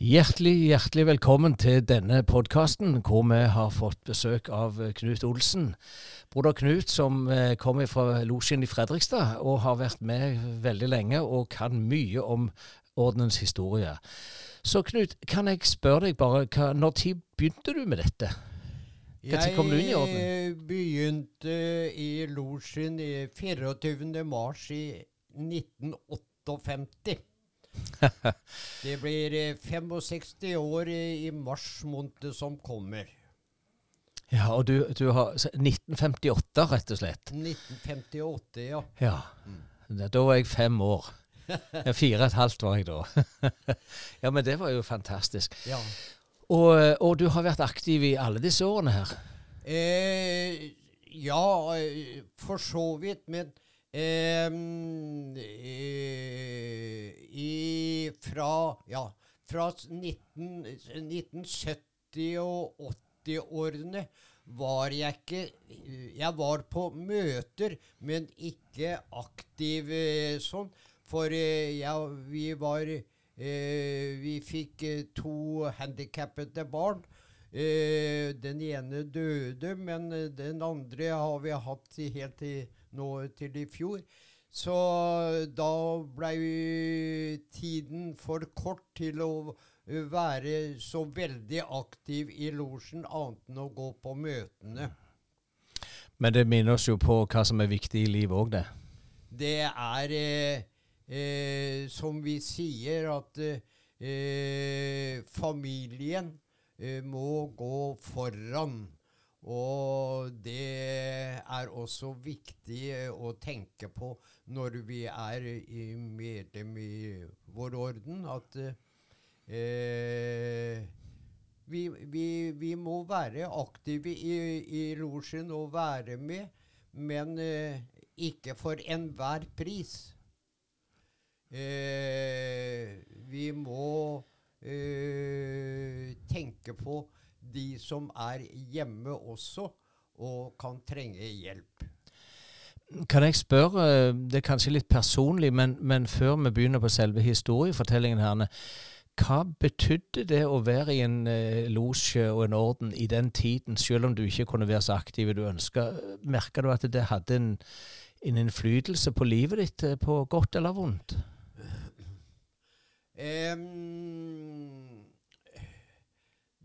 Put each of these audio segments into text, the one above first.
Hjertelig, hjertelig velkommen til denne podkasten, hvor vi har fått besøk av Knut Olsen. Broder Knut som eh, kommer fra losjen i Fredrikstad og har vært med veldig lenge og kan mye om ordenens historie. Så Knut, kan jeg spørre deg bare, hva, når tid begynte du med dette? Når kom du inn i orden? Jeg begynte i losjen 24. mars i 1958. det blir 65 år i mars måned som kommer. Ja, og du, du har 1958, rett og slett? 1958, ja. Ja, Da var jeg fem år. Ja, Fire og et halvt var jeg da. ja, men det var jo fantastisk. Ja. Og, og, du har vært aktiv i alle disse årene her? Eh, ja, for så vidt. Men eh, i, fra, ja, fra 19, 1970- og 80-årene var jeg ikke Jeg var på møter, men ikke aktiv eh, sånn. For eh, ja, vi var eh, Vi fikk eh, to handikappede barn. Eh, den ene døde, men den andre har vi hatt helt til nå til i fjor. Så da blei tiden for kort til å være så veldig aktiv i losjen, annet enn å gå på møtene. Men det minner oss jo på hva som er viktig i livet òg, det. Det er, eh, eh, som vi sier, at eh, familien eh, må gå foran. Og det er også viktig eh, å tenke på når vi er medlem i vår orden, at eh, vi, vi, vi, må være aktive i, i losjen og være med, men eh, ikke for enhver pris. Eh, vi må eh, tenke på de som er hjemme også, og kan trenge hjelp. Kan jeg spørre, det er kanskje litt personlig, men, men før vi begynner på selve historiefortellingen her, hva betydde det å være i en eh, losje og en orden i den tiden, selv om du ikke kunne være så aktiv du ønska? Merka du at det hadde en, en, innflytelse på livet ditt, eh, på godt eller vondt? Um,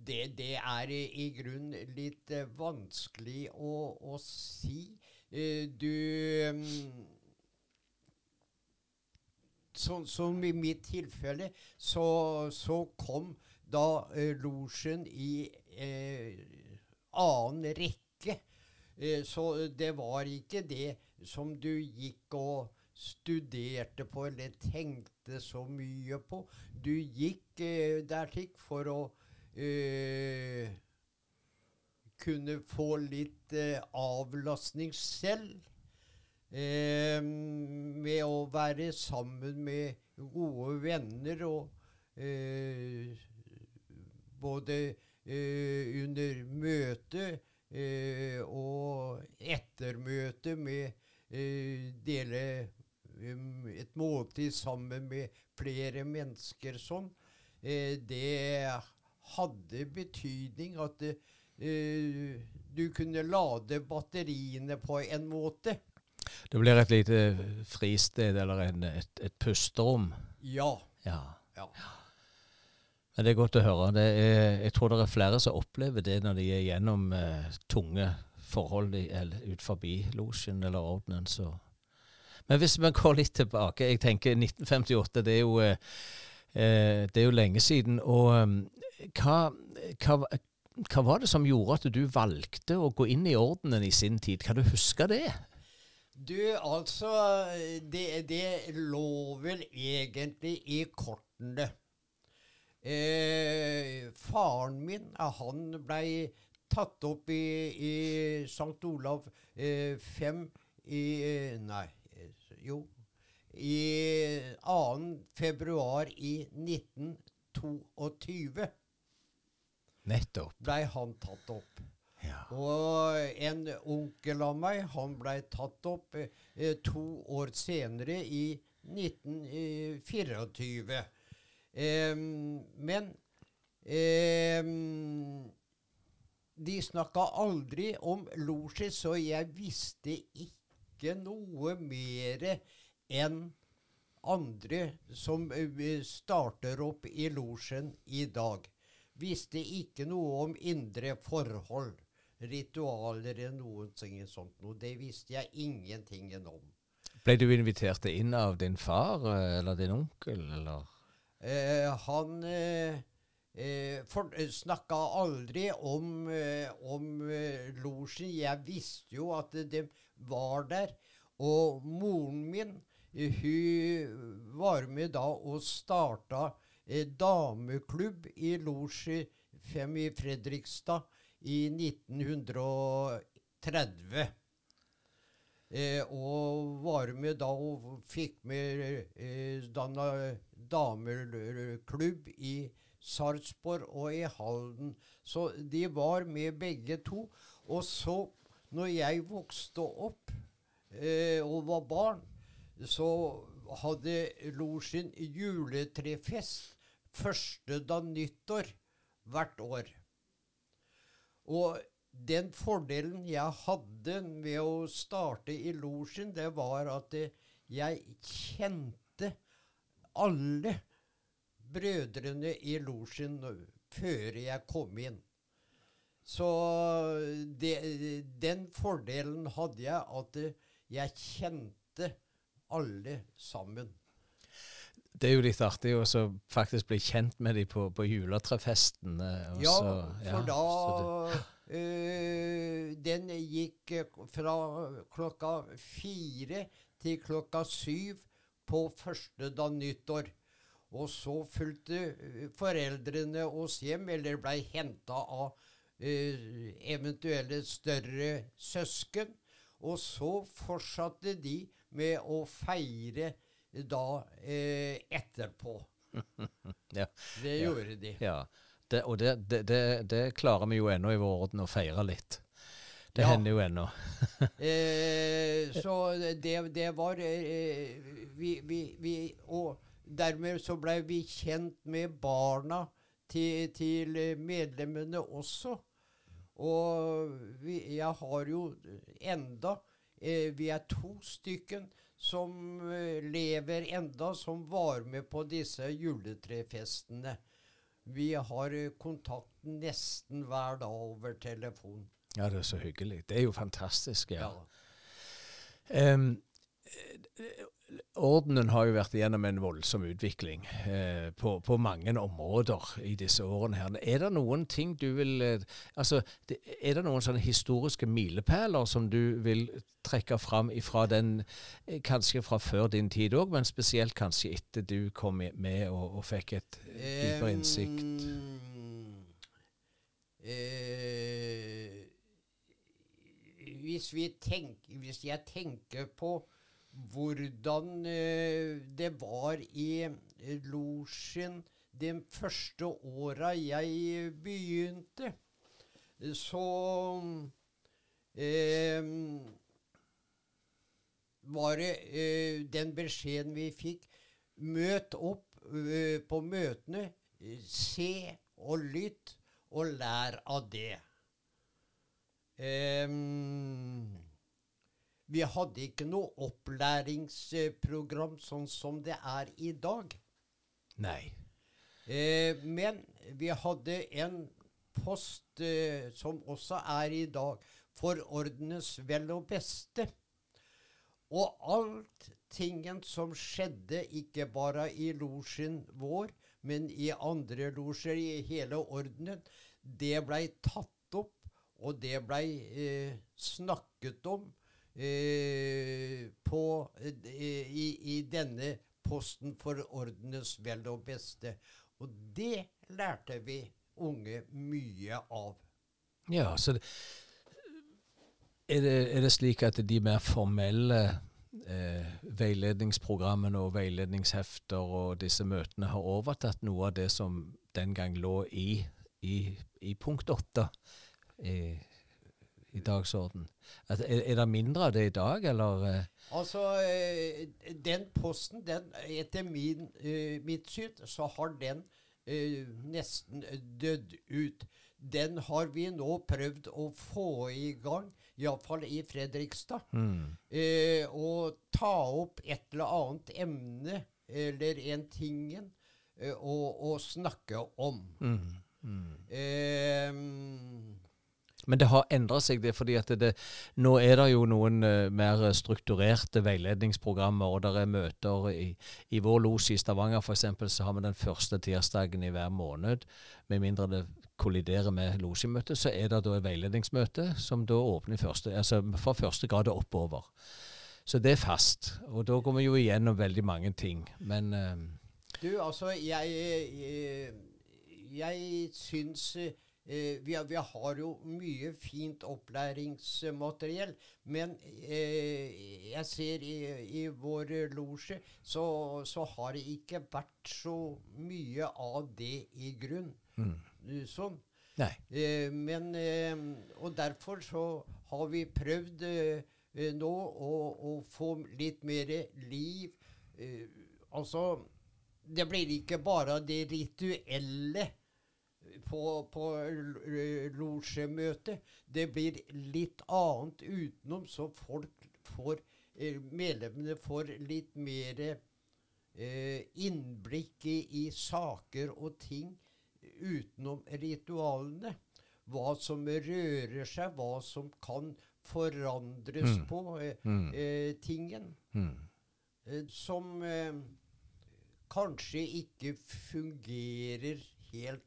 det, det, er i grunnen litt uh, vanskelig å, å si. Uh, du um, Sånn som i mitt tilfelle, så, så kom da uh, losjen i annen rekke. så det var ikke det som du gikk og studerte på eller tenkte så mye på. Du gikk eh, der slik for å eh, kunne få litt eh, avlastning selv. Eh, med å være sammen med gode venner og eh, både eh, under møte og etter møte med dele et måltid sammen med flere mennesker sånn, eh, det hadde betydning at uh, du kunne lade batteriene på en måte. Det blir et lite fristed eller en, et, et pusterom? Ja. ja. ja. Men Det er godt å høre. Er, jeg tror det er flere som opplever det når de er gjennom eh, tunge forhold i, ut forbi losjen eller ordenen. så men hvis vi går litt tilbake Jeg tenker 1958, det er jo, eh, eh, det er jo lenge siden. Og um, hva, hva, hva, var det som gjorde at du valgte å gå inn i ordenen i sin tid? Kan du huske det? Du, altså Det, det lå vel egentlig i kortene. Eh, faren min han blei tatt opp i, i St. Olav eh, i Nei, jo, i 2. februar i 1922 Nettopp. blei han tatt opp. Ja. Og en onkel av meg, han blei tatt opp eh, to år senere, i 1924. Eh, men eh, De snakka aldri om losji, så jeg visste ikke noe mer enn andre som eh, starter opp i losjen i dag. Visste ikke noe om indre forhold, ritualer eller noe sånt noe. Det visste jeg ingenting om. Ble du invitert inn av din far eh, eller din onkel, eller? Eh, han eh, eh, snakka aldri om, eh, om eh, losjen. Jeg visste jo at de var der. Og moren min hun var med da og starta eh, dameklubb i Losji 5 i Fredrikstad i 1930. Eh, og var med da og fikk med eh, danna dameklubb i Sarpsborg og i Halden. Så de var med begge to. Og så, når jeg vokste opp eh, og var barn, så hadde losjen juletrefest første da nyttår hvert år. Og den fordelen jeg hadde med å starte i losjen, det var at jeg kjente alle brødrene i losjen før jeg kom inn. Så det, den fordelen hadde jeg at jeg kjente alle sammen. Det er jo litt artig å faktisk bli kjent med dem på, på juletrefesten. Ja, for ja, da øh, Den gikk fra klokka fire til klokka syv på første da nyttår. Og så fulgte foreldrene oss hjem, eller blei henta av øh, eventuelle større søsken. Og så fortsatte de med å feire da eh, etterpå. ja. Det gjorde de. Ja. Det, og det, det, det, klarer vi jo ennå i vår orden å feire litt. Det ja. hender jo ennå. eh, så det, var eh, vi, vi, vi, Og dermed så blei vi kjent med barna til, til medlemmene også. Og vi, jeg har jo enda Eh, vi er to stykken som eh, lever enda, som var med på disse juletrefestene. Vi har eh, kontakt nesten hver dag over telefon. Ja, det er så hyggelig. Det er jo fantastisk, ja. ja. Um, Ordenen har jo vært gjennom en voldsom utvikling eh, på, på, mange områder i disse årene. her. Er det noen ting du vil eh, altså, Er det noen sånne historiske milepæler som du vil trekke fram fra den, eh, kanskje fra før din tid òg, men spesielt kanskje etter du kom med og, og fikk et dypere innsikt? Um, uh, hvis, tenker, hvis jeg tenker på hvordan eh, det var i losjen de første åra jeg begynte. Så eh, var det eh, den beskjeden vi fikk Møt opp eh, på møtene. Se og lytt, og lær av det. Um, vi hadde ikke noe opplæringsprogram sånn som det er i dag. Nei. Eh, men vi hadde en post eh, som også er i dag, for ordenes vel og beste. Og alt tingen som skjedde, ikke bare i losjen vår, men i andre losjer i hele ordenen, det blei tatt opp, og det blei eh, snakket om på, eh, i, i, denne posten for ordenens vel og beste. Og det lærte vi unge mye av. Ja, så det, er, det, er, det, slik at de mer formelle eh, veiledningsprogrammene og veiledningshefter og disse møtene har overtatt noe av det som den gang lå i, i, i punkt åtte? Eh, i dagsorden. Er, er, det mindre av det i dag, eller? Eh? Altså, eh, den posten, den, etter min, uh, mitt syn, så har den eh, nesten dødd ut. Den har vi nå prøvd å få i gang, iallfall i Fredrikstad. Mm. Eh, og ta opp et eller annet emne eller en tingen å, snakke om. Mm. Mm. Eh, Men det har endra seg, det fordi at det, nå er det jo noen uh, mer strukturerte veiledningsprogrammer, og det er møter i, i vår los i Stavanger f.eks. så har vi den første tirsdagen i hver måned. Med mindre det kolliderer med losjemøtet, så er det da et veiledningsmøte som da åpner første, altså fra første grad og oppover. Så det er fast. Og da går vi jo igjennom veldig mange ting. Men uh, Du, altså, jeg Jeg, jeg syns eh, vi, har- vi har jo mye fint opplæringsmateriell, men eh, jeg ser i, i vår losje så, så har det ikke vært så mye av det i grunn. mm. Sånn. Nei. Eh, men, eh, og derfor så har vi prøvd eh, eh, nå å, å få litt mer liv. Eh, altså, det blir ikke bare det rituelle på, på losjemøtet. Det blir litt annet utenom, så folk får eh, Medlemmene får litt mer eh, innblikk i, i saker og ting utenom ritualene. Hva som rører seg, hva som kan forandres Mm. på eh, Mm. eh, tingen. Mm. Eh, som kanskje ikke fungerer helt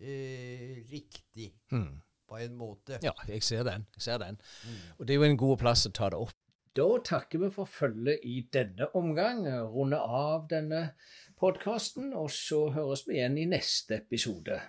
eh, riktig, Mm. på en måte. Ja, jeg ser den. Jeg ser den. Mm. Og det er jo en god plass å ta det opp. Da takker vi for følget i denne omgang, runder av denne podkasten, og så høres vi igjen i neste episode.